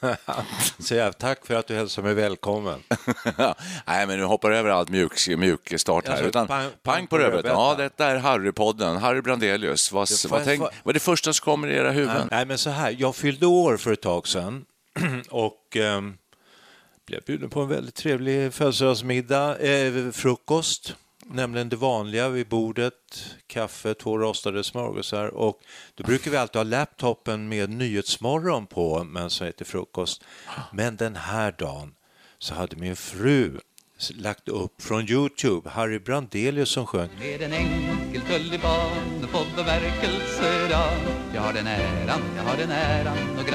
jag, tack för att du hälsar mig välkommen. Nej, men nu hoppar över allt mjuk, mjuk start här. Alltså, Utan, pang- pang, på rödbetan. Ja, detta är Harry-podden. Harry Brandelius. Vad, får vad, tänk, vad är det första som kommer i era huvuden? Nej, men så här, jag fyllde år för ett tag sedan och ehm, blev bjuden på en väldigt trevlig födelsedagsmiddag, eh, frukost, nämligen det vanliga vid bordet, kaffe, två rostade smörgåsar. Och då brukar vi alltid ha laptopen med Nyhetsmorgon på men som äter frukost. Men den här dagen så hade min fru lagt upp från Youtube Harry Brandelius som sjöng. Med en enkel tulipan på bemärkelsedag Jag har den äran, jag har den äran att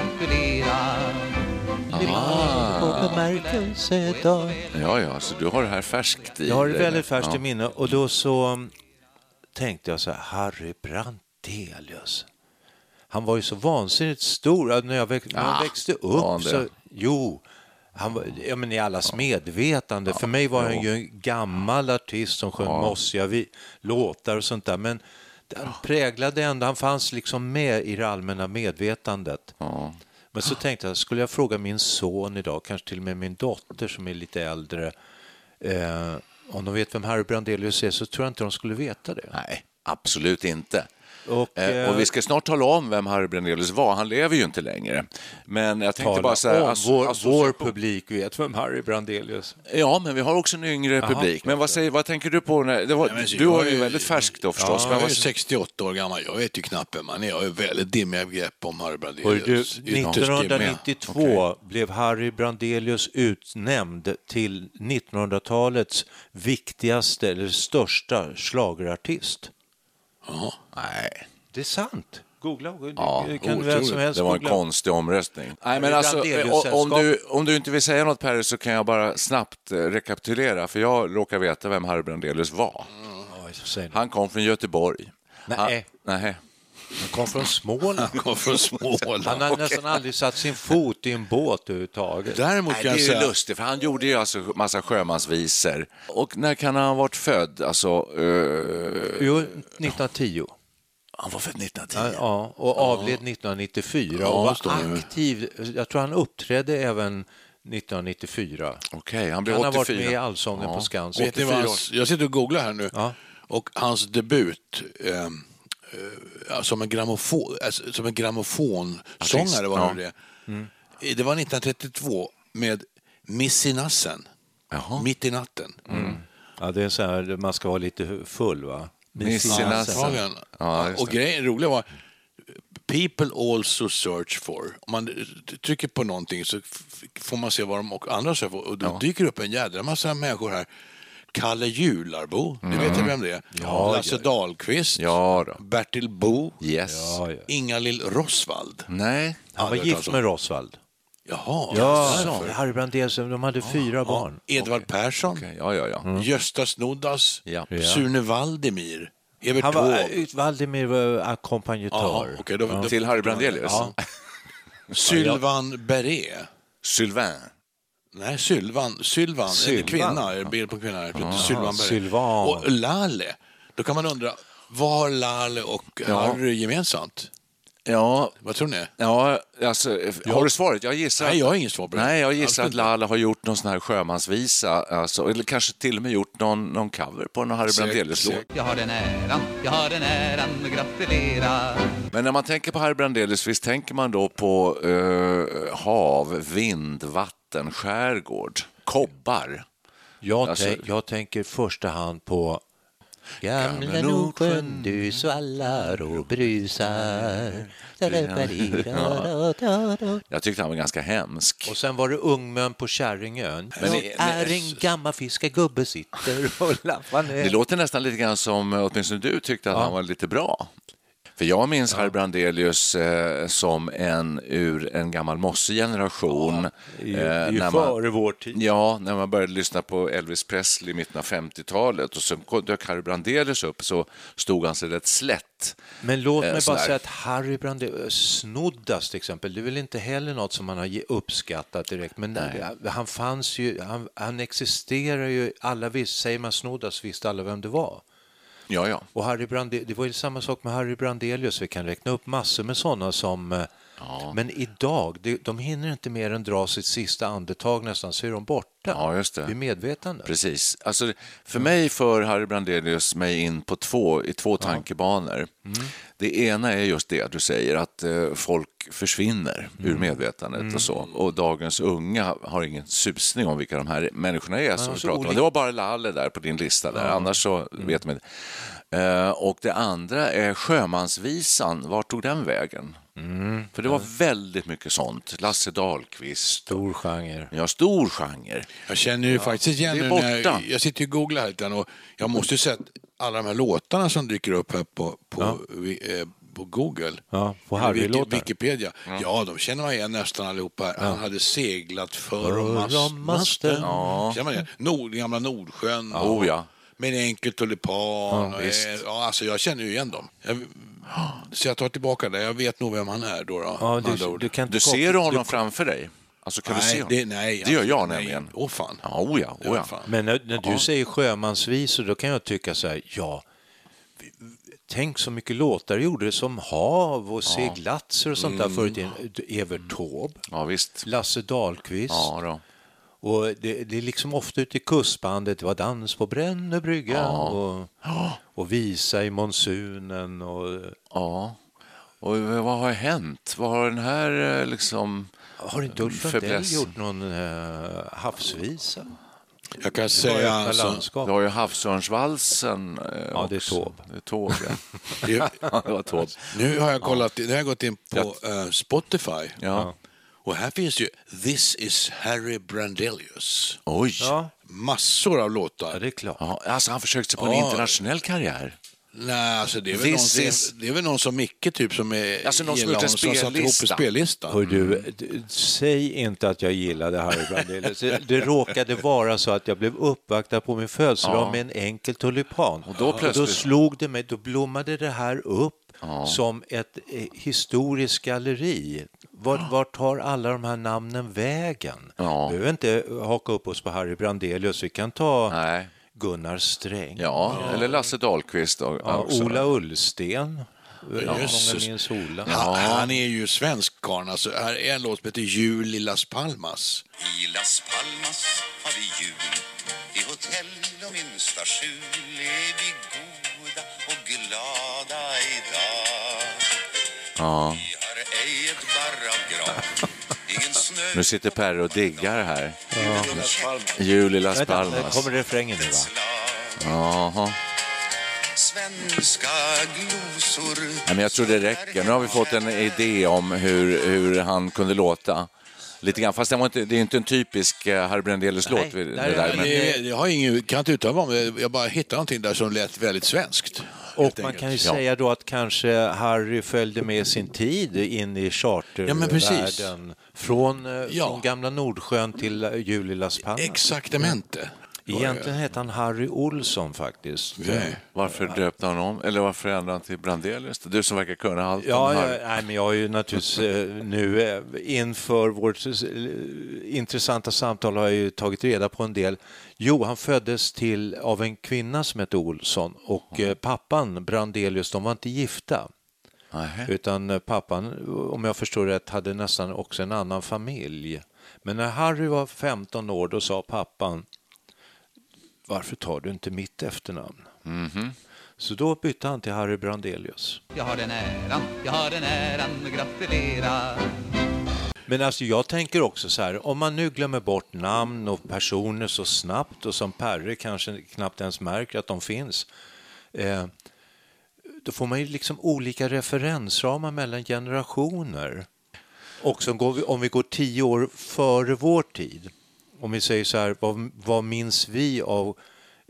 gratulera på bemärkelsedag. Ja, ja, så du har det här färskt i Jag har det dig. väldigt färskt Ja. i minne och då så um, tänkte jag så här, Harry Brandelius. Han var ju så vansinnigt stor. När jag, väx, när jag Ah, växte upp så, jo, han var, ja, men i allas medvetande. För mig var han ju en gammal artist som sjöng mossiga vi, låtar och sånt där. Men han präglade ändå, han fanns liksom med i det allmänna medvetandet. Men så tänkte jag, skulle jag fråga min son idag, kanske till och med min dotter som är lite äldre, eh, om de vet vem Harry Brandelius är så tror jag inte de skulle veta det. Nej, absolut inte. Och, Eh, och vi ska snart tala om vem Harry Brandelius var. Han lever ju inte längre. Men jag tänkte bara så här... om, asso- vår, association- vår publik vet vem Harry Brandelius Ja, men vi har också en yngre publik. Men vad, säger, vad tänker du på? När, det var, Nej, du är ju väldigt färskt då förstås. Ja, men jag är vad, 68 år gammal. Jag vet ju knappt vem man är. Jag har väldigt dimmiga begrepp om Harry Hör Brandelius. du, Ytterst dimmiga. 1992 blev Harry Brandelius utnämnd till 1900-talets viktigaste eller största schlagerartist. Jaha. nej. Det är sant. Googla. Det Ja, kan vem som helst Det var en googla. konstig omröstning. Nej, men alltså, eh, om, du, om du inte vill säga något Perry så kan jag bara snabbt eh, rekapitulera, för jag råkar veta vem Harry Brandelius var. Ni. Han kom från Göteborg. Nej. Han, nej. Han kom från Småland. Han kom från Småland. Han har nästan aldrig satt sin fot i en båt överhuvudtaget. Däremot Nej, kan det är jag säga... lustigt, för han gjorde ju alltså massa sjömansvisor. Och när kan han ha varit född? Alltså, eh, Jo, 1910. han var född 1910. Ja, ja, och avled 1994 Ja, och var aktiv. Jag tror han uppträdde även 1994. Okej, han blev Han har 84. varit med i Allsången på Skansen. Vet ni vad hans, jag sitter och googlar här nu. Ja. Och hans debut eh, som en grammofon, alltså, som en grammofonsångare var ja. det det. Det var 1932 med Miss i nassen. Jaha. Mitt i natten. Ja, det är så här, man ska vara lite full va? Miss i Ja, nassen. Antagligen. Ja, och det. grejen roliga var People also search for. Om man trycker på någonting så får man se vad de andra söker. Och då dyker upp en jädra massa människor här. Kalle Jularbo, ni vet vem det är? Lasse Dahlqvist, Ja då. Bertil Bo, Yes. Ja, ja. Inga-Lill Rosvald. Nej. Han var gift med Rosvald. Jaha, Ja, därför. Harry Brandelius, de hade fyra barn. Edvard Persson, Okej, Ja, ja, ja. Gösta Snoddas, Ja. Sune Valdemir, Evert Han var, Taube. eh, Valdemir var ackompanjatör. okej, då, då, Till Harry Brandelius? Ja. Sylvan Beret. Sylvain. Nej, Sylvan. Sylvan, Sylvan. en kvinna, bild på kvinna. här. Sylvan. Sylvan. Och Lale. Då kan man undra, vad har Lale och Harry gemensamt? Ja, Vad tror ni? ja alltså, har du svaret? Jag gissar Nej, jag har inget svar på det. Nej, jag gissar att. Lalla har gjort någon sån här sjömansvisa, alltså, eller kanske till och med gjort någon, någon cover på någon Harry Brandelius-låt. Jag har den äran, jag har den äran att gratulera Men när man tänker på Harry Brandelius, visst tänker man då på eh, hav, vind, vatten, skärgård, kobbar? Jag, Alltså- tänk, jag tänker i första hand på Gamla Nordsjön, du svallar och brusar. Jag tyckte han var ganska hemsk. Och sen var det Ungmön på Kärringön. Men det- är en gammal fiskargubbe sitter och lappar ner. Det låter nästan lite grann som åtminstone du tyckte att han var lite bra. För jag minns Harry Brandelius eh, som en ur en gammal mosse-generation. Är ju, eh, ju när man- före vår tid. Ja, när man började lyssna på Elvis Presley i mitten av 50-talet och så dök Harry Brandelius upp så stod han sig rätt slätt. Men låt Eh, mig bara sådär. säga att Harry Brandelius, Snoddas till exempel, det är väl inte heller något som man har uppskattat direkt, men han fanns ju, han, han existerar ju, alla visste, säger man Snoddas visste alla vem det var. Ja, ja. Och Harry Brande, det var ju samma sak med Harry Brandelius, vi kan räkna upp massor med sådana som eh, eh, Men idag, de, hinner inte mer än dra sitt sista andetag nästan, så är de borta. Ja, just det. Vid medvetande. Precis. Alltså, för mig för Harry Brandelius mig in på två, i två tankebanor. Det ena är just det du säger, att eh, folk försvinner ur medvetandet och så. Och dagens unga har ingen susning om vilka de här människorna är som vi så pratar om. Det var bara Lalle där på din lista, där. annars så vet man inte. Eh, och det andra är sjömansvisan, vart tog den vägen? För det var väldigt mycket sånt. Lasse Dahlqvist. Stor genre. Ja, stor genre. Jag känner ju faktiskt igen det är nu när borta. jag, jag sitter och googlar här lite och jag måste ju säga att alla de här låtarna som dyker upp här på, på, vi- eh, på Google. Ja, på Harry-låtar. Wiki- Wikipedia. Ja, de känner man igen nästan allihopa. Han hade seglat för För om masten. masten. Känner man igen? Nord, gamla Nordsjön. Oh, ja. Med en enkel tulipan. Ja, visst. ja, alltså jag känner ju igen dem. Jag, så jag tar tillbaka det. Jag vet nog vem han är då. då Ja, du, du kan Du ser du honom framför dig? Alltså, kan du se nej, honom? det, nej, det gör jag absolut, nej. nämligen. Åh fan. Ja, oh ja, oh ja. fan. Men när, när du säger sjömansvisor, då kan jag tycka så här, ja, tänk så mycket låtar gjorde som hav och seglatser och sånt där Mm. förut. Evert Taube, ja visst. Lasse Dahlqvist. Ja, då. Och det, det är liksom ofta ute i kustbandet, det var dans på Brännö brygga och, och visa i monsunen och ja. Och vad har hänt? Vad har den här eh, liksom... har inte Ulf Lundell gjort någon uh, havsvisa? Jag kan Det var säga alltså, landskap. Du har ju Havsörnsvalsen eh, Ja, det är. Taube. Det är Taube, ja. det, ja. det var Taube. nu har jag kollat, nu har jag gått in på eh, Spotify. Ja. Och här finns ju This is Harry Brandelius. Oj! Ja, Massor av låtar. ja, det är klart. Ja, alltså han försökte sig på en Ja. internationell karriär. Nej, alltså det är, väl This någon, is- det är väl någon som Micke typ som är Alltså någon som honom, som satt ihop en spellista. Hör du, säg inte att jag gillade Harry Brandelius. Det, råkade vara så att jag blev uppvaktad på min födelsedag Ja. med en enkel tulipan. Och då plötsligt- slog det mig, då blommade det här upp som ett eh, historiskt galleri. Vart, vart tar alla de här namnen vägen? Ja. Vi behöver inte haka upp oss på Harry Brandelius, vi kan ta Nej. Gunnar Sträng. Ja, eller Lasse Dahlqvist då, Ja, också. Ola Ullsten. Ja, minns Ola. Han, han är ju svensk karln. Alltså, här är en låt som heter Jul i Las Palmas. I Las Palmas har vi jul I hotell och minsta skjul är vi goda och glada idag Ja. Nu sitter Per och diggar här. Palmas Jul i Las Vänta, Palmas. kommer refrängen nu va? Jaha. Svenska men jag tror det räcker. Nu har vi fått en idé om hur, hur han kunde låta. Lite grann, fast det, var inte, det är inte en typisk eh, Harry Brandelius-låt. Det där, nej, men, Det, det har jag ingen, kan inte uttala mig om. Jag bara hittade någonting där som lät väldigt svenskt. Och man kan ju Ja. säga då att kanske Harry följde med sin tid in i Ja, chartervärlden. Från, eh, Ja. från gamla Nordsjön till eh, jul i Las Palmas. Exaktamente. Egentligen hette han Harry Olsson faktiskt. Nej. varför döpte han om? Eller varför ändrade han till Brandelius? Du som verkar kunna allt Ja, om Harry. nej, men jag har ju naturligtvis eh, nu eh, inför vårt eh, intressanta samtal har jag ju tagit reda på en del. Jo, han föddes till av en kvinna som hette Olsson och eh, pappan Brandelius, de var inte gifta. Nähä. Utan eh, pappan, om jag förstår rätt, hade nästan också en annan familj. Men när Harry var 15 år då sa pappan varför tar du inte mitt efternamn? Så då bytte han till Harry Brandelius. Jag har den äran, jag har den äran att gratulera Men alltså jag tänker också så här, om man nu glömmer bort namn och personer så snabbt och som Perre kanske knappt ens märker att de finns, eh, då får man ju liksom olika referensramar mellan generationer. Och så går vi, om vi går tio år före vår tid, om vi säger så här, vad, vad minns vi av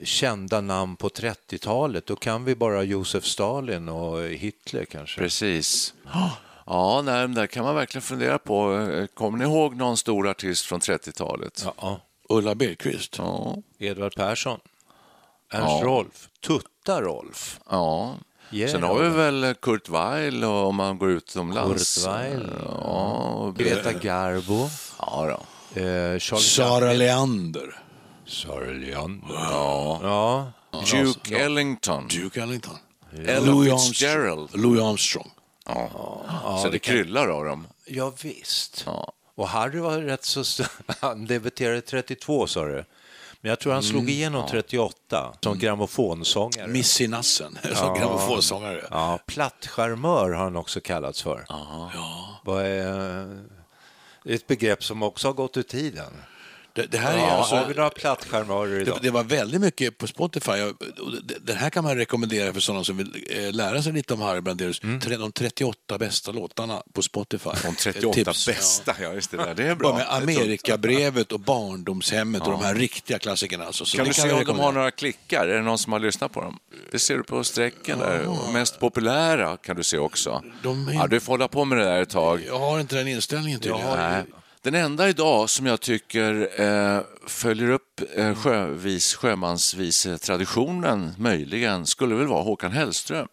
kända namn på 30-talet? Då kan vi bara Josef Stalin och Hitler kanske. Precis. Ja, nej, där kan man verkligen fundera på. Kommer ni ihåg någon stor artist från 30-talet? Ja, ja. Ulla Bergqvist. Ja. Edvard Persson, Ernst Ja. Rolf, Tutta-Rolf. ja. Yeah. Sen har vi väl Kurt Weill och om man går utomlands. Kurt Weill. Ja, Greta Garbo, ja då. Eh, Charlie Sara. Leander. Sara Leander. Ja. Ja. Duke Ellington. Duke Ellington. Ella Louis Fitzgerald. Armstrong. Louis Armstrong. Så det kryllar av dem. ja, visst. Ja. Och Harry var rätt så... Han debuterade 32, sa du. Men jag tror han slog igenom 38 som grammofonsångare. Missy Nassen som grammofonsångare. Ja, plattcharmör har han också kallats för. Vad är... Det är ett begrepp som också har gått ur tiden. Det, det här är Ja, alltså, har vi några plattcharmörer idag? det, det var väldigt mycket på Spotify. Jag- det- Den här kan man rekommendera för sådana som vill eh, lära sig lite om Harry Brandelius. Tre- De 38 bästa låtarna på Spotify. De 38 Tips, ja. bästa, ja just det där. Det är bra. Med Amerikabrevet och Barndomshemmet och de här riktiga klassikerna. Alltså. Så Kan det du se jag om de har några klickar? Är det någon som har lyssnat på dem? Det ser du på strecken där. Och Mest populära kan du se också. De är- Ja, du får hålla på med det där ett tag. Jag har inte den inställningen tydligen. Nej. Den enda idag som jag tycker eh, följer upp eh, sjövis, sjömansvis-traditionen möjligen skulle väl vara Håkan Hellström.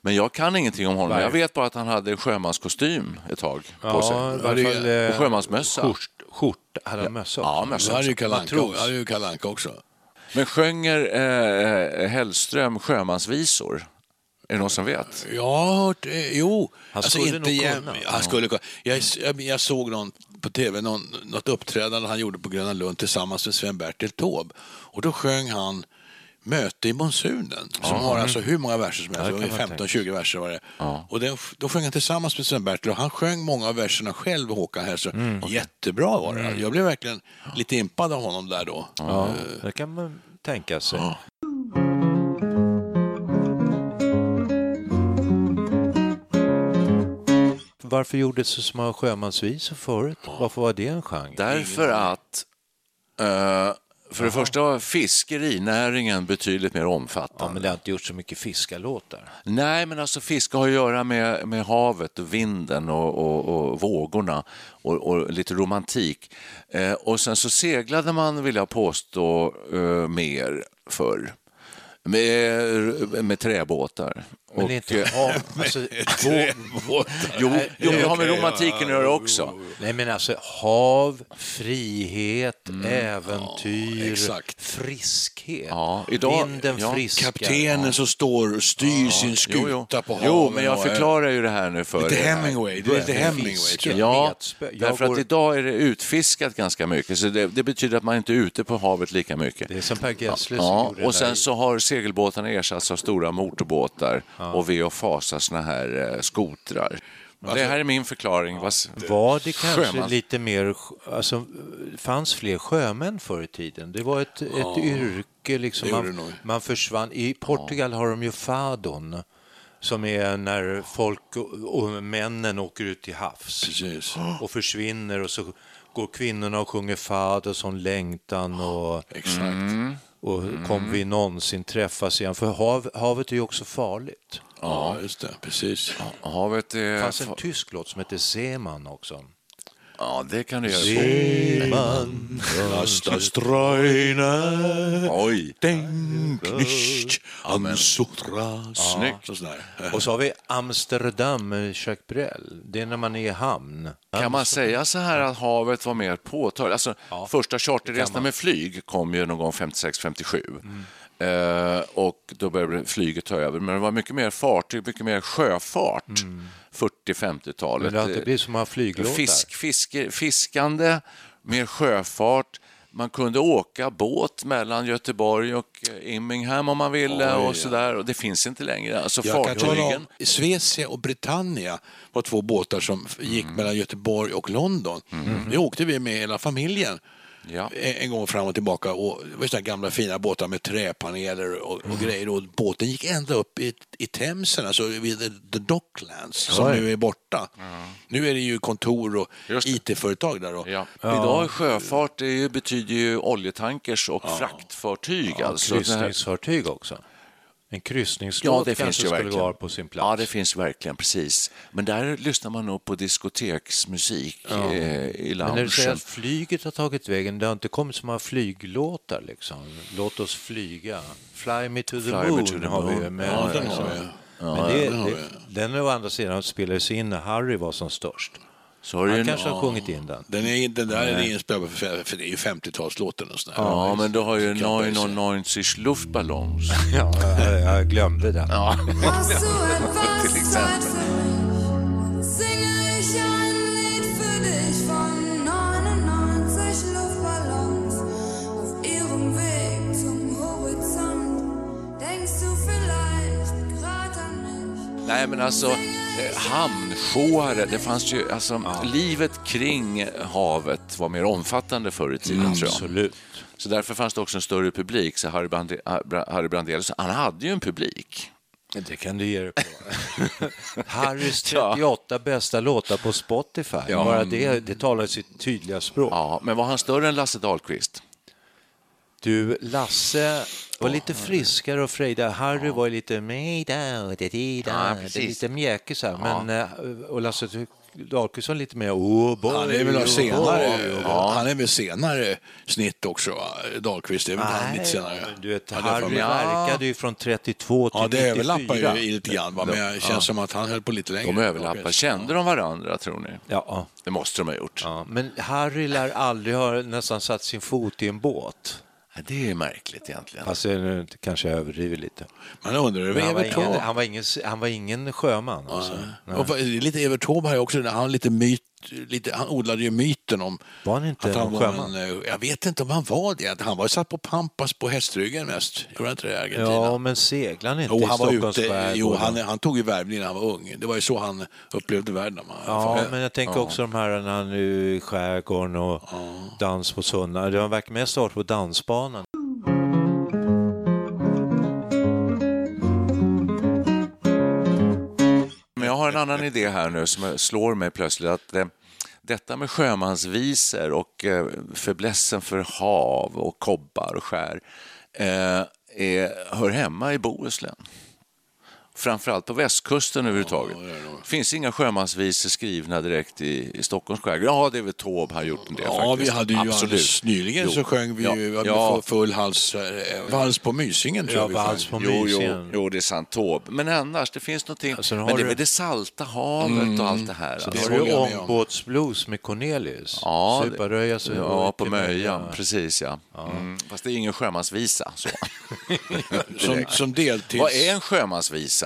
Men jag kan ingenting om honom. Jag vet bara att han hade sjömanskostym ett tag på sig. Ja, i varje. Och eh, sjömansmössa. Skjort, skjort, hade han mössa Ja, också? mössa Det hade ju också. Det hade ju Kalle Anka också. Men sjönger eh, Hellström sjömansvisor? Är det någon som vet? Hört, eh, jo. Han skulle nog jäm- kunna. Han skulle jag, jag såg någon på tv, någon, något uppträdande han gjorde på Gröna Lund tillsammans med Sven-Bertil Taube. Och då sjöng han Möte i monsunen, som har alltså hur många verser som helst, Ja, det kan man 15-20 verser var det. Och den, då sjöng han tillsammans med Sven-Bertil och han sjöng många av verserna själv, Håkan Hellström. Jättebra var det. Jag blev verkligen lite impad av honom där då. Ja, det kan man tänka sig. Varför gjordes så små sjömansvisor förut? Varför var det en genre? Därför att eh, för det första var fiskerinäringen betydligt mer omfattande. Ja, men det har inte gjort så mycket fiskarlåtar. Nej, men alltså fiske har att göra med, med havet och vinden och, och, och vågorna och, och lite romantik. Eh, och sen så seglade man, vill jag påstå, eh, mer förr. Med, med träbåtar. Men Och, inte eh, hav, alltså, jo, jo, men det har med romantiken att göra också. Nej, men alltså hav, frihet, äventyr, exakt. friskhet. Ja, idag- Vinden ja, friskar. Kaptenen som står och styr sin skuta Jo, jo. på haven. jo, men jag förklarar ju det här nu för Lite. Hemingway. Det är lite Hemingway. Fiske. tror jag. Ja, därför går- att idag är det utfiskat ganska mycket. Så det, det betyder att man inte är ute på havet lika mycket. Det är som Per Gessle som Ja, gjorde och sen så har segelbåtarna ersatts av stora motorbåtar och ve och fasa såna här eh, skotrar. det här är min förklaring. Vad, Var det kanske Sjömans- lite mer, alltså fanns fler sjömän förr i tiden? Det var ett, ett yrke liksom, man, man försvann. I Portugal har de ju fadon som är när folk och, männen åker ut till havs Precis. och försvinner och så går kvinnorna och sjunger fado som längtan och, Exakt. Och kommer vi någonsin träffas igen? För hav, havet är ju också farligt. Ja, just det. Precis. havet är... Det fanns en tysk låt som heter Seeman också. Ja, det kan du göra. Seeman. Lasta ströjner, Oj! denk nicht an Sutra. Snyggt. Och så har vi Amsterdam med Jacques Brel. Det är när man är i hamn. Kan man säga så här att havet var mer påtagligt? Alltså, första charterresorna med flyg kom ju någon gång 56-57. Eh, och då började flyget ta över. Men det var mycket mer fartyg, mycket mer sjöfart. 40-50-talet. Men det har inte blivit så många flyglåtar. Fisk, fiske, fiskande, mer sjöfart. Man kunde åka båt mellan Göteborg och eh, Immingham om man ville och sådär. Och det finns inte längre. Alltså fartygen. Svecia och Britannia var två båtar som gick Mm. mellan Göteborg och London. Det åkte vi med hela familjen. Ja. en gång fram och tillbaka. Och det var sådana gamla fina båtar med träpaneler och, och grejer. Och båten gick ända upp i, i Themsen, alltså vid the, the Docklands, som nu är borta. Nu är det ju kontor och. IT-företag där. Och, Ja. Idag är sjöfart det betyder ju oljetankers och fraktfartyg. Ja, alltså. Kryssningsfartyg också. En Ja, kryssningslåt det finns kanske ju skulle vara på sin plats. Ja, det finns verkligen, precis. Men där lyssnar man nog på diskoteksmusik eh, i Men när du säger loungen. att flyget har tagit vägen, det har inte kommit så många flyglåtar liksom. Låt oss flyga. Fly me to the Fly me moon to the har vi moon. Men, Ja, den liksom- har vi. men det, det, den å andra sidan spelades in när Harry var som störst. Så har du Han en- kanske har sjungit in den. Den, är, den där är inspelad för, för det är ju 50-talslåten och sådär. Ja, men då har ju Kan jag säga. 99 Luftballons. Ja, jag, jag glömde den. Ja, du till exempel. für mich? Singe ich ein Lied für dich von 99 Luftballons auf ihrem Weg zum Horizont. Denkst du vielleicht grad an mich? Nej, men alltså eh, hamnshoare, det fanns ju, alltså livet kring havet var mer omfattande förr i tiden tror jag. Absolut. Så därför fanns det också en större publik. Så Harry, Brande, Harry Brandelius, han hade ju en publik. Det kan du ge dig på. Harrys Ja. 38 bästa låtar på Spotify. Ja. Bara det, det talar sitt tydliga språk. Ja, men var han större än Lasse Dahlqvist? Du, Lasse var lite friskare och frejdigare. Harry var ju lite mejda, Ja, lite mjäkig så här. Men, och Lasse Dahlqvist var lite mer oh boy, Han är väl oh av senare, boy. han är väl senare snitt också? Dahlqvist. Det är väl han lite senare. du vet, Ja, Harry verkade ju från 32 till Ja, det 94. överlappar ju lite grann, va? men det känns som att han höll på lite längre. De överlappar. Kände de varandra, tror ni? Ja, Det måste de ha gjort. ja, men Harry lär aldrig ha nästan satt sin fot i en båt. Ja, Det är märkligt egentligen. Fast eh, kanske jag överdriver lite. Man undrar över han, var Evert ingen, han, var ingen, han var ingen sjöman. Alltså. Och lite Evert Taube här också, han, har lite myt, lite, han odlade ju myten om Var han inte att han var sjöman? en, eh, Jag vet inte om han var det. Han var satt på Pampas på hästryggen mest. Gjorde han inte det i Argentina? Ja, men seglade han inte Jo, i han var Stockholms ute, skärgård? jo, han, han tog ju värvning när han var ung. Det var ju så han upplevde världen. Ja, men jag tänker också de här när han är i skärgården och dans på Sunna. Det verkar mest varit på dansbanan. Har en annan idé här nu som slår mig plötsligt. att eh, Detta med sjömansvisor och eh, fäblessen för hav och kobbar och skär eh, är, hör hemma i Bohuslän. Framförallt på västkusten överhuvudtaget. Det finns inga sjömansvisor skrivna direkt i, i Stockholms skärgård. Ja, det är väl Taube har gjort en del Ja, faktiskt. vi hade ju Absolut. alldeles nyligen Jo. så sjöng vi Ja, ju ja, ja. full hals, eh, vals på Mysingen tror Ja, jag vi vals på Jo, jo, Mysingen. jo, det är sant. Taube. Men annars, det finns någonting. Alltså, men det är du- väl det salta havet och allt det här. Så alltså. det har du jag med om. ångbåtsblues med Cornelius. Ja, det- Suparöja, så Ja, på. Möja. Precis, ja. Mm. Fast det är ingen sjömansvisa. Så. Som, som deltids... Vad är en sjömansvisa?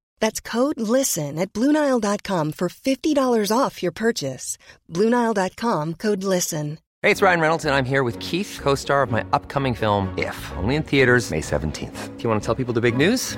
That's code LISTEN at Bluenile.com for $50 off your purchase. Bluenile.com code LISTEN. Hey, it's Ryan Reynolds, and I'm here with Keith, co star of my upcoming film, If, only in theaters, May 17th. Do you want to tell people the big news?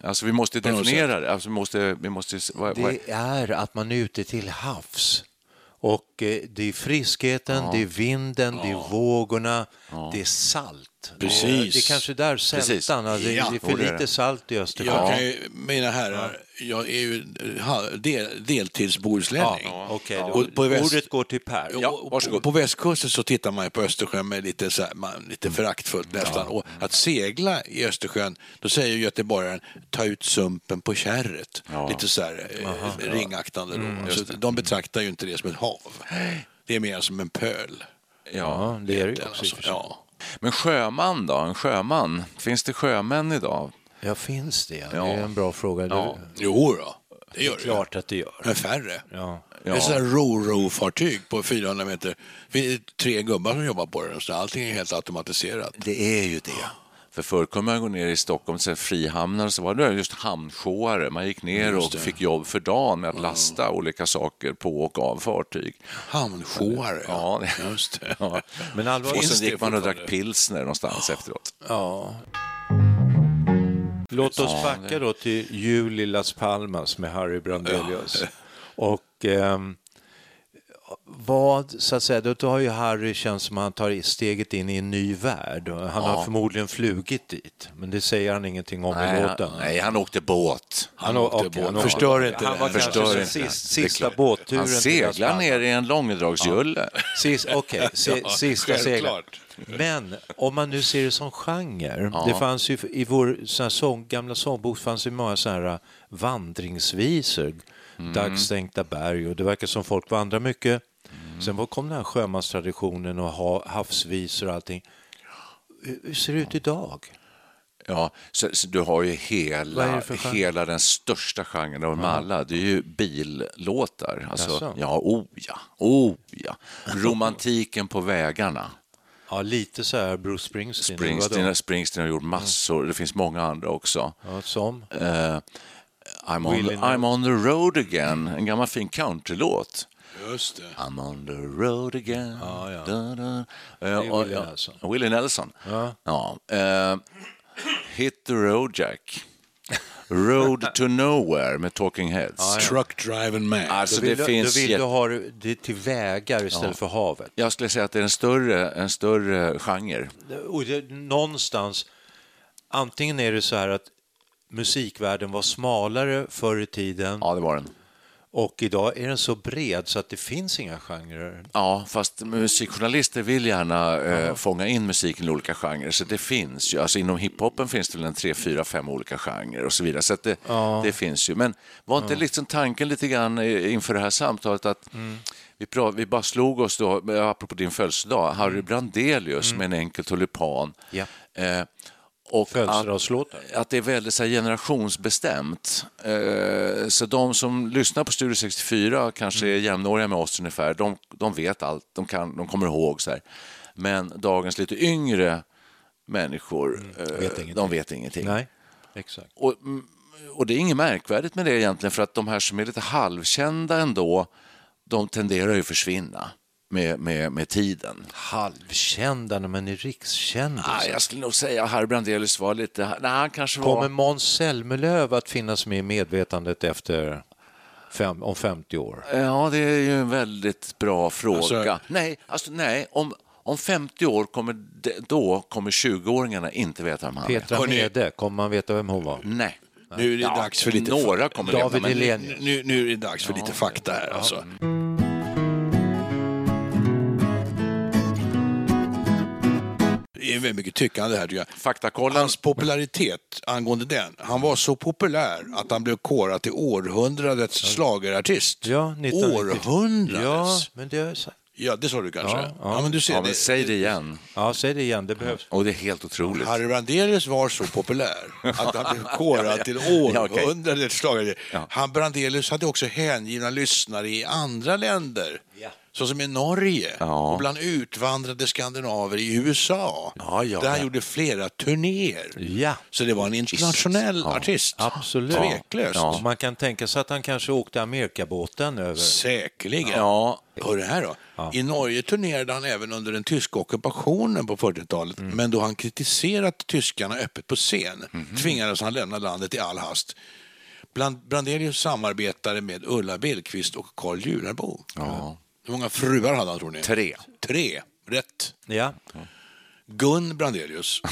Alltså vi måste definiera det. Alltså, vi måste, vi måste, vad, vad, det är att man är ute till havs. Och eh, det är friskheten, det är vinden, det är vågorna, det är salt. Precis. Det är kanske där sältan, alltså, det, Ja, det är för lite salt i Östersjön. Jag kan ju, mina herrar, jag är ju del, deltidsbohuslänning. Ja, okej, Och på väst- Ordet går till Per. Ja, och på västkusten så tittar man på Östersjön med lite, så här, man, lite föraktfullt nästan. Och att segla i Östersjön, då säger ju göteborgaren ta ut sumpen på kärret. Lite så här eh, ringaktande då. så de betraktar ju inte det som ett hav. Det är mer som en pöl. Ja, det är det ju också. Alltså, ja. Men sjöman då? En sjöman? Finns det sjömän idag? Ja, finns det? Det Ja. är en bra fråga. Ja. Det Jo då, det är gör det. klart att det gör. Men färre. Ja. Det är sådana ro-ro-fartyg på 400 meter. Vi är tre gubbar som jobbar på det. Så allting är helt automatiserat. Det är ju det. För förr kunde man gå ner i Stockholm till frihamnar så var det just hamnshoare. Man gick ner och fick jobb för dagen med att lasta olika saker på och av fartyg. Hamnshoare, Ja, ja. Just det. Ja. Men Och sen gick man och drack pilsner någonstans efteråt. Ja. Låt oss backa då till jul i Las Palmas med Harry Brandelius. Och ehm, vad, så att säga, då, har ju Harry känns som att han tar steget in i en ny värld. Han har förmodligen flugit dit, men det säger han ingenting om i Nej, låten. han, nej, han åkte båt. Han å- åkte okej, båt. han Förstör inte Han var det. kanske Förstör den inte. sist, sista båtturen Han seglar ner i en långdragsjulle. Sist, Okej, si, Ja, sista seglet. självklart. Men om man nu ser det som genre. Det fanns ju i vår sån här sång, gamla sångbok fanns det många så här vandringsvisor. Dagstänkta berg och det verkar som folk vandrar mycket. Sen var- kom den här sjömanstraditionen och ha, havsvisor och allting. Hur ser det ut idag? Ja, så, så du har ju hela, hela den största genren av dem alla. Det är ju billåtar. Alltså, Jaså? ja, oh ja, oh ja. Romantiken på vägarna. Ja, lite så här Bruce Springsteen. Springsteen, Springsteen har gjort massor, det finns många andra också. Ja, som? Eh, I'm, on the, I'm on the road again, en gammal fin countrylåt. Just det. I'm on the road again. Ja, ja. Da, da. Är och- Willie ja, Nelson. Willie Nelson. Ja. Ja. eh, Hit the road Jack. Road to nowhere med Talking Heads. Truck driving man. Alltså, Då vill, det du, finns då vill du ha det till vägar istället för havet. Jag skulle säga att det är en större, en större genre. Och det, någonstans, antingen är det så här att musikvärlden var smalare förr i tiden Ja, det var den. och idag är den så bred så att det finns inga genrer. Ja, fast musikjournalister vill gärna eh, fånga in musiken i olika genrer, så det finns ju. Alltså inom hiphopen finns det väl en tre, fyra, fem olika genrer och så vidare, så det, det finns ju. Men var inte liksom tanken lite grann eh, inför det här samtalet att vi, pra- vi bara slog oss då, eh, apropå din födelsedag, Harry Brandelius med en enkel tulipan. Ja. Eh, och att, Födelsedagslåtar. att det är väldigt så här, generationsbestämt. Eh, så de som lyssnar på Studio 64 kanske är jämnåriga med oss ungefär. De, de vet allt, de, kan, de kommer ihåg. Så här. Men dagens lite yngre människor, eh, vet ingenting. de vet ingenting. Nej, exakt. Och, mm, och det är inget märkvärdigt med det egentligen, för att de här som är lite halvkända ändå, de tenderar ju att försvinna med, med, med tiden. Halvkända, men är rikskändisar. Ah, jag skulle nog säga att Harry Brandelius var lite... Nej, han kanske var... Kommer Måns Zelmerlöw att finnas med i medvetandet efter fem, om 50 år? Ja, det är ju en väldigt bra fråga. Alltså- nej, alltså, nej om, om 50 år kommer då kommer 20-åringarna inte veta vem han är. Petra Mede, kommer man veta vem hon var? Nej. Nu är det dags för lite Några kommer David veta, men... Hellenius. Nu, nu är det dags för lite fakta här. Alltså. Det är väldigt mycket tyckande här tycker jag. Faktakollen. Hans popularitet angående den, han var så populär att han blev korad till århundradets. Ja, 1990. Århundradets? Ja, men det är Ja, det sa du kanske. Ja, Ja, ja. men du ser, Ja, men det, säg det igen. Ja, säg det igen, det behövs. Och det är helt otroligt. Harry Brandelius var så populär att han blev korad till Ja, århundradets. Ja. Han Brandelius hade också hängivna lyssnare i andra länder. Såsom i Norge Ja. och bland utvandrade skandinaver i USA. Ja, ja, där han gjorde flera turnéer. Så det var en internationell artist. absolut. Tveklöst. Man kan tänka sig att han kanske åkte Amerikabåten över. Säkerligen. Ja, Hör det här då. I Norge turnerade han även under den tyska ockupationen på 40-talet. Mm. Men då han kritiserat tyskarna öppet på scen Mhm. tvingades han lämna landet i all hast. Brandelius samarbetade med Ulla Billqvist och Carl Jularbo. ja. Hur många fruar hade han tror ni? Tre. Tre. Rätt. Ja, Gun Brandelius.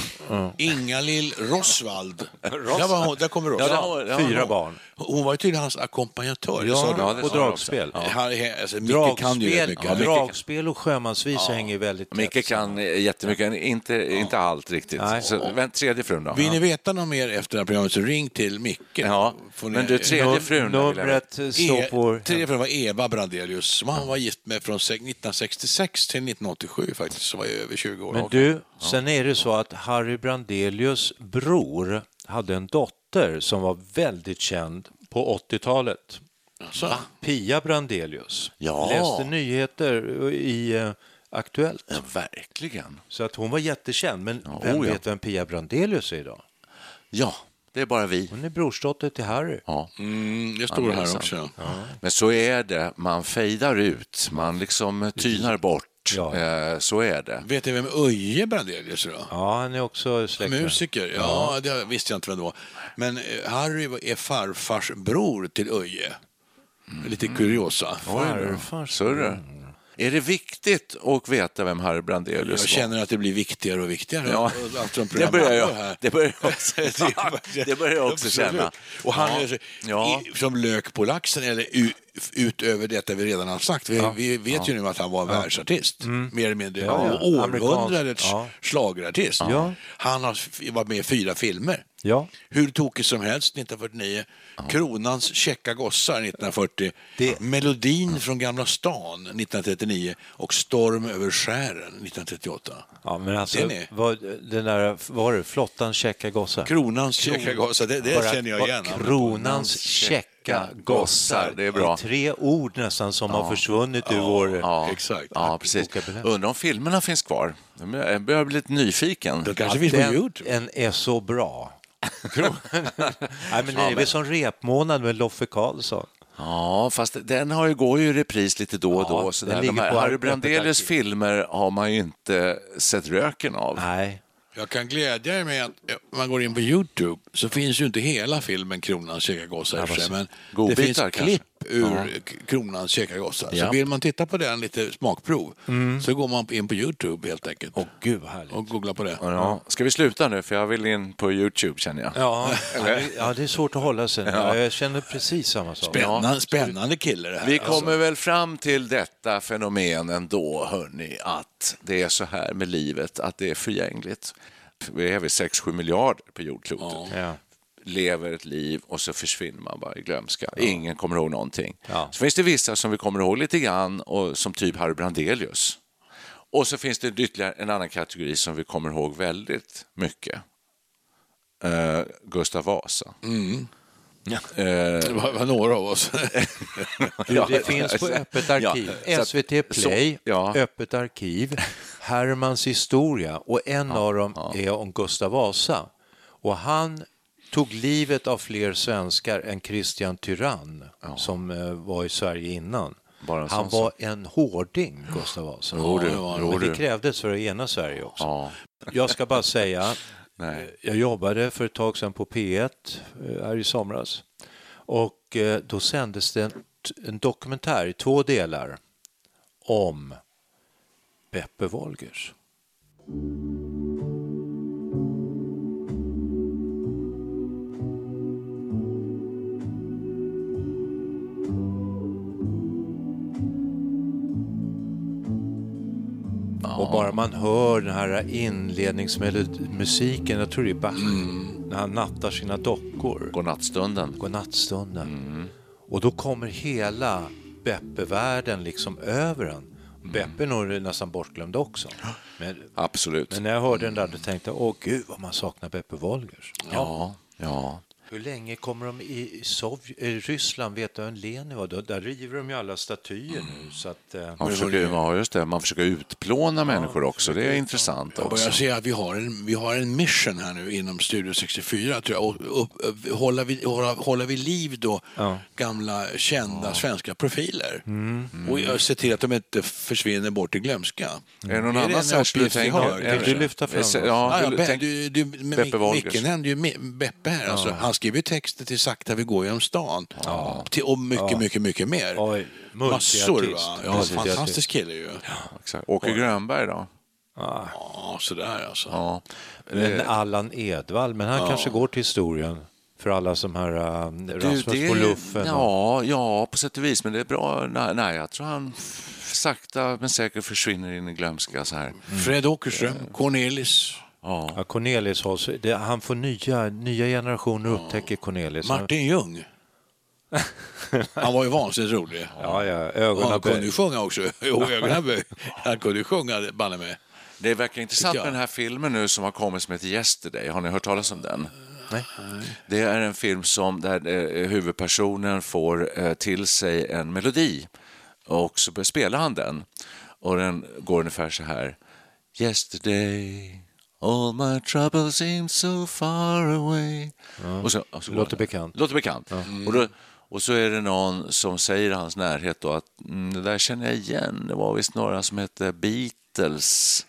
Inga-Lill Rosvald. Där, var hon, där kommer Ja, Rosvald. ja, fyra ja. barn. Hon var ju tydligen hans ackompanjatör. du. Ja, det och dragspel. Han- Alltså, Micke kan ju Dragspel, mycket. ja, dragspel och sjömansvisa hänger väldigt tätt Micke kan eh, jättemycket, inte, inte allt riktigt. Nej. Så, vänt, tredje frun då? Vill ni Ja. veta något mer efter det här programmet så ring till Micke. Ja, ni- men du, tredje frun. Numret står E- på... Tredje frun var Eva Brandelius som han var gift med från se- 1966 till 1987 faktiskt, så var jag över 20 år. Men du, sen är det så att Harry Brandelius bror hade en dotter som var väldigt känd på 80-talet. Alltså, Pia Brandelius. Ja. Läste nyheter i eh, Aktuellt. Ja, verkligen. Så att hon var jättekänd. Men Ja, vem oh ja. vet vem Pia Brandelius är idag? Ja, det är bara vi. Hon är brorsdotter till Harry. Ja. mm, det Ja, står här också. Men så är det, man fejdar ut, man liksom tynar bort. Ja. Eh, så är det. Vet ni vem Öje Brandelius är då? Ja, han är också släkt med- Musiker? Ja, det visste jag inte vem det var. Men eh, Harry är farfars bror till Öje. Lite kuriosa. Farfars Så är det. Viktigt att veta vem Harry Brandelius Jag var? känner att det blir viktigare och viktigare. Ja, Eftersom det börjar jag, här. det börjar jag också, det börjar jag också känna. Och han Ja. Ja. i, som lök på laxen, eller utöver detta vi redan har sagt. Vi, vi vet ju nu att han var en världsartist, mer eller mindre. Ja, ja. Århundradets Ja. schlagerartist. Ja. Han har varit med i fyra filmer. Ja. Hur tokigt som helst 1949. Kronans käcka gossar 1940. Det- Melodin från Gamla stan 1939 och Storm över skären 1938. Ja, men alltså, Den är- vad, den där, vad var det, flottans käcka gossar? Kronans käcka gossar, det, det Bara- känner jag bara igen. Kronans käcka gossar. Det är bra. tre ord nästan som har försvunnit ur vår... Ja, Exakt. Ja, precis. Undrar om filmerna finns kvar. Jag börjar bli lite nyfiken. Det kanske Ja, finns på den, Youtube. en är så bra. Nej, men det är väl som repmånad med Loffe Karlsson. Ja, fast den har ju, går ju i repris lite då och Ja, då. Så den där. ligger De här på Harry Brandelius filmer har man ju inte sett röken av. Nej. Jag kan glädja er med att eh, om man går in på Youtube så finns ju inte hela filmen Kronans käka sig, men det finns kanske? Klipp ur Ja. Kronans käka gossar. Ja. Så vill man titta på den lite smakprov så går man in på Youtube helt enkelt Åh, gud vad härligt. och googlar på det. Ja. Ska vi sluta nu? För jag vill in på Youtube känner jag. Ja, ja, det- ja, är svårt att hålla sig. Ja. Jag känner precis samma sak. Spännande, spännande kille det här. Vi alltså. kommer väl fram till detta fenomen ändå, hörni, att det är så här med livet, att det är förgängligt. Vi är väl 6-7 miljarder på jordklotet. Ja. Lever ett liv och så försvinner man bara i glömska. Ingen kommer ihåg någonting. Ja. Så finns det vissa som vi kommer ihåg lite grann, och, som typ Harry Brandelius. Och så finns det ytterligare en annan kategori som vi kommer ihåg väldigt mycket. Eh, Gustav Vasa. Eh, Det var, var några av oss. Du, det finns på Öppet arkiv. Ja, SVT Play, så- ja. Öppet arkiv, Hermans historia och en av dem är om Gustav Vasa. Och han tog livet av fler svenskar än Christian Tyrann som eh, var i Sverige innan. Han sån var en hårding, Gustav Vasa. Jo, det jo, Men det krävdes för att ena Sverige också. Ja. Jag ska bara säga, Nej. jag jobbade för ett tag sedan på P1 eh, här i somras och eh, då sändes det en, en dokumentär i två delar om Beppe Wolgers. Och bara man hör den här inledningsmusiken, jag tror det är Bach, när han nattar sina dockor. Godnattstunden. Godnattstunden. Och då kommer hela Beppe-världen liksom över en. Beppe är nog nästan bortglömd också. Men, Absolut. men när jag hörde den där då tänkte jag, åh gud vad man saknar Beppe Wolgers. Ja, ja. Hur länge kommer de i i Ryssland, vet du vem Lenin var? Då- Där river de ju alla statyer nu. Så att, eh, Man försöker, ja, just det. Man försöker utplåna människor också. Det är intressant Jag börjar se att vi har, en, vi har en mission här nu inom Studio 64. Tror jag, och, upp, upp, hålla, vid, hålla, hålla vid liv då gamla kända svenska profiler. Och jag ser till att de inte försvinner bort i glömska. Är det någon Är annan särskild du vi tänker? Vill du lyfta fram Ja? Ja, ja, du, Beppe Wolgers. Micken nämnde ju Beppe här. Alltså. Han skriver ju texter till Sakta vi går genom stan. Till, och mycket, mycket, mycket mer. Oj, Massor. Va? Ja, fantastisk kille ju. exakt. Åke Grönberg då? Ja, sådär alltså. Ja. Men Allan Edwall, men han kanske går till historien för alla som här uh, Rasmus det- på luffen. och- Ja, ja, på sätt och vis. Men det är bra. Nej, nej jag tror han sakta men säkert försvinner in i glömska så här. Fred Åkerström, Cornelis, Ja, Cornelis hålls, det, han får nya, nya generationer upptäcker Cornelis. Han- Martin Ljung. Han var ju vansinnigt rolig. Ja, ja, ögonen han kunde ju sjunga också. Jo, ögonen böj. Han kunde ju sjunga, banne mig. Det verkar intressant med den här filmen nu som har kommit som heter Yesterday. Har ni hört talas om den? Nej. Det är en film som där eh, huvudpersonen får eh, till sig en melodi och så börjar spela han den. Och den går ungefär så här. Yesterday all my troubles seem so far away. Och så, och så Låter bekant. Låter bekant. Och, då, och så är det någon som säger i hans närhet då att mm, det där känner jag igen. Det var visst några som hette Beatles.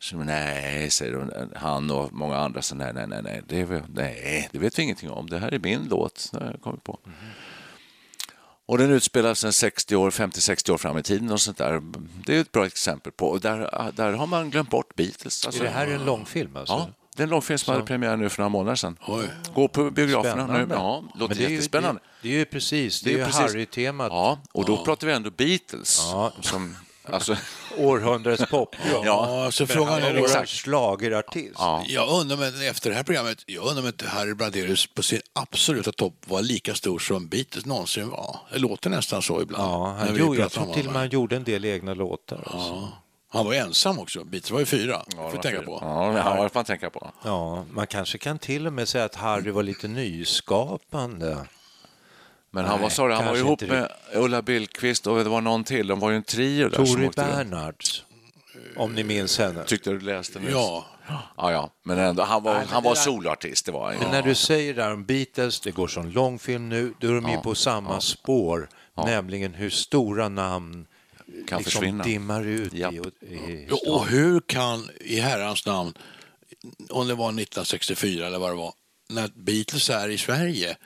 Så, nej, säger de, han och många andra. Så, nej, nej, nej, nej, det, nej, det vet vi ingenting om. Det här är min låt. Det har jag kommit på. Och den utspelar sig 60 år, 50-60 år fram i tiden och sånt där. Det är ett bra exempel på. Och där, där har man glömt bort Beatles. Alltså, Är det här en långfilm alltså? Ja, det är en långfilm som hade premiär nu för några månader sedan. Oj. Gå på biograferna nu. Spännande. Ja, låter Men det är ju- jättespännande. Det, det är ju precis, det är ju Harry-temat. Ja, och då pratar vi ändå Beatles. Ja. Som, alltså, Århundradets pop. Ja, så frågan är då... Schlagerartist. ja. Jag undrar om efter det här programmet, jag undrar om inte Harry Bladelius på sin absoluta topp var lika stor som Beatles någonsin var. Det låter nästan så ibland. Ja, han gjorde, jag tror till och med han gjorde en del egna låtar. Alltså. Ja. Han var ju ensam också. Beatles var ju fyra. får vi tänka på. Ja, det har man tänka på. Ja, man kanske kan till och med säga att Harry var lite nyskapande. Men han Nej, var, sorry, han var ihop inte med Ulla Billqvist och det var någon till. De var ju en trio där Tori. Bernhards, om ni minns henne. Tyckte du läste nyss? Ja, Ja, ja. Men ändå, han var, Nej, han det var där- soloartist, det var han. Men när du säger där om Beatles, det går som långfilm nu, då är de ju på samma spår, nämligen hur stora namn Kan liksom försvinna. dimmar ut Japp. i, i och, och hur kan, i herrans namn, om det var 1964 eller vad det var, när Beatles är i Sverige,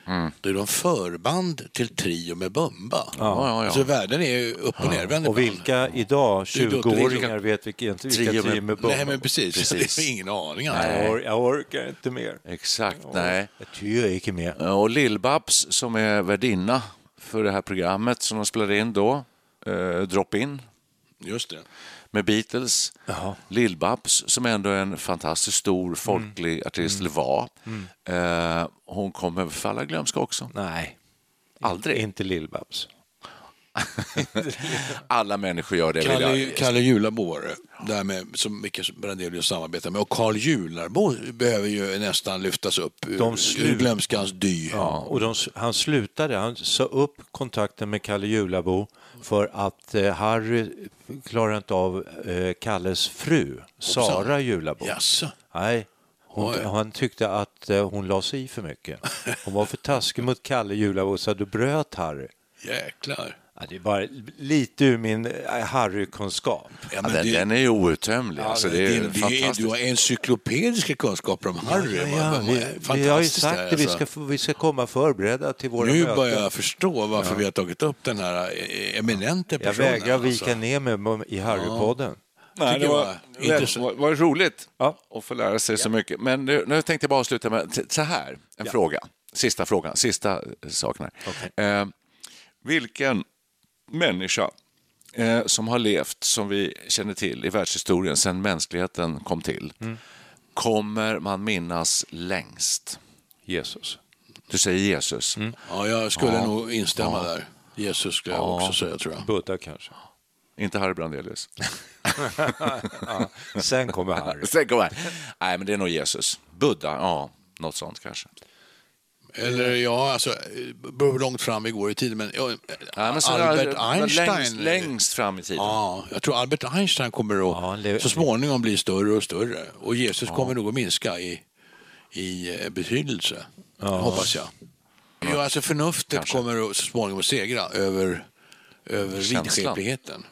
då är de förband till Trio med Bumba. Ja, ja, ja. Så världen är ju upp och nervänd Och vilka idag, Det är då 20-åringar, vet vilka, inte vilka Trio med- trio med Nej, Bumba. men precis. Precis. Det är ingen aning. Jag, Alltså. or- jag orkar inte mer. Exakt, nej. Jag tycker jag gick med. Och Lill-Babs som är värdinna för det här programmet som de spelade in då, eh, Drop In Just det. Med Beatles. Jaha. Lill-Babs som ändå är en fantastiskt stor folklig artist, eller var. Eh, hon kommer falla glömska också. Nej, Aldrig. inte Lill-Babs. Alla människor gör det. Kalle, jag. Kalle Julabo var det, där med, som Micke Brandelius samarbetar med. Och Karl Jularbo behöver ju nästan lyftas upp De ur glömskans dy. Ja, och de, han slutade, han sa upp kontakten med Kalle Julabo för att eh, Harry klarade inte av eh, Kalles fru, Sara Julabo. Jaså? Nej, hon, han tyckte att eh, hon la sig i för mycket. Hon var för taskig mot Kalle Julabo så då bröt Harry. Jäklar. Ja, det är bara lite ur min eh, Harry-kunskap. Ja, Ja, den, det- den är ju outtömlig. alltså, det är Din- fantastiskt. du har encyklopediska kunskaper om Harry. Ja, vad- vi, vi har ju sagt det att vi alltså. ska, vi ska komma förberedda till våra Nu möten. börjar jag förstå varför vi har tagit upp den här eh, eminente Jag personen. vägrar vika alltså. ner mig i Harry-podden. Nej, det jag var, var var, var roligt Ja. att få lära sig så mycket. Men nu, nu tänkte jag bara avsluta med så här, en fråga. Sista frågan, sista saken här. Eh, vilken människa eh, som har levt, som vi känner till i världshistorien sedan mänskligheten kom till, kommer man minnas längst? Jesus. Du säger Jesus. Ja, jag skulle Ja. nog instämma Ja. där. Jesus skulle jag också säga, tror jag. Buddha kanske. inte Harry Brandelius. ja, sen kommer Harry. Sen kommer Harry. Nej, men det är nog Jesus. Buddha, ja, något sånt kanske. Eller ja, alltså, beror hur långt fram vi går i tiden. Men, ja, Ja, men så Albert längst, Einstein. längst fram i tiden. Ja, jag tror Albert Einstein kommer att så småningom bli större och större. Och Jesus kommer nog att minska i, i eh, betydelse, hoppas jag. Ja, alltså förnuftet kommer att så småningom att segra över, över vidskepligheten.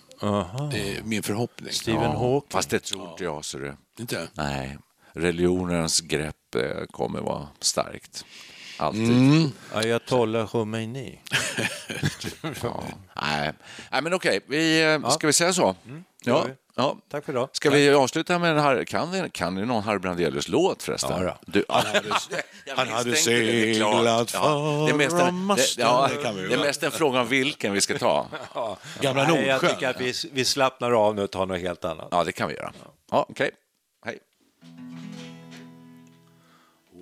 Det är min förhoppning. Ja, Fast det tror inte jag. Så det... Inte? Nej, religionens grepp eh, kommer vara starkt. Alltid. Mm. Ayatollah Khomeini. ja. Nej. Nej, men okej. Vi, eh, Ska vi säga så? gör Ja. vi. Ja. Tack för idag. Ska vi avsluta med en Harry, kan, ni, kan ni någon Harry Brandelius-låt förresten? Ja. Du, Han hade, han seglat Ja, det, är mest för en, det, ja, det vi är mest en fråga om vilken vi ska ta. Gamla Nej, jag Nordsjön. tycker att vi, vi slappnar av nu och tar något helt annat. Ja, det kan vi göra. Ja, okej. Hej.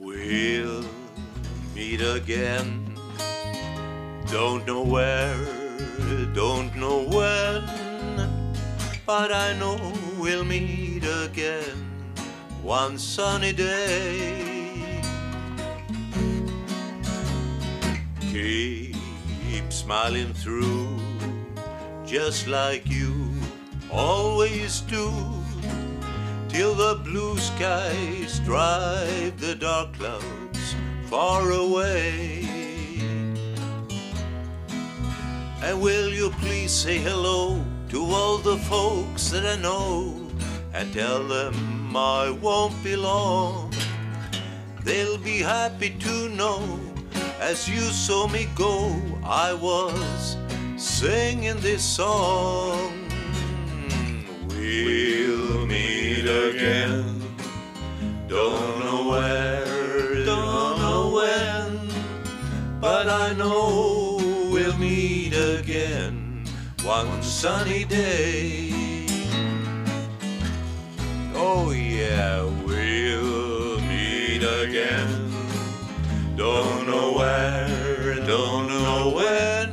We'll meet again. Don't know where, don't know when, but I know we'll meet again one sunny day. Keep smiling through, just like you always do till the blue skies drive the dark clouds far away. And will you please say hello to all the folks that I know and tell them I won't be long? They'll be happy to know as you saw me go, I was singing this song. We'll meet again. Don't know but I know we'll meet again one sunny day. Oh yeah, we'll meet again. Don't know where, don't know when,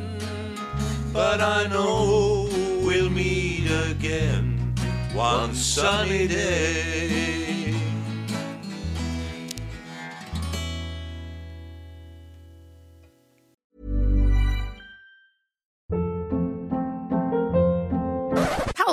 but I know we'll meet again one sunny day.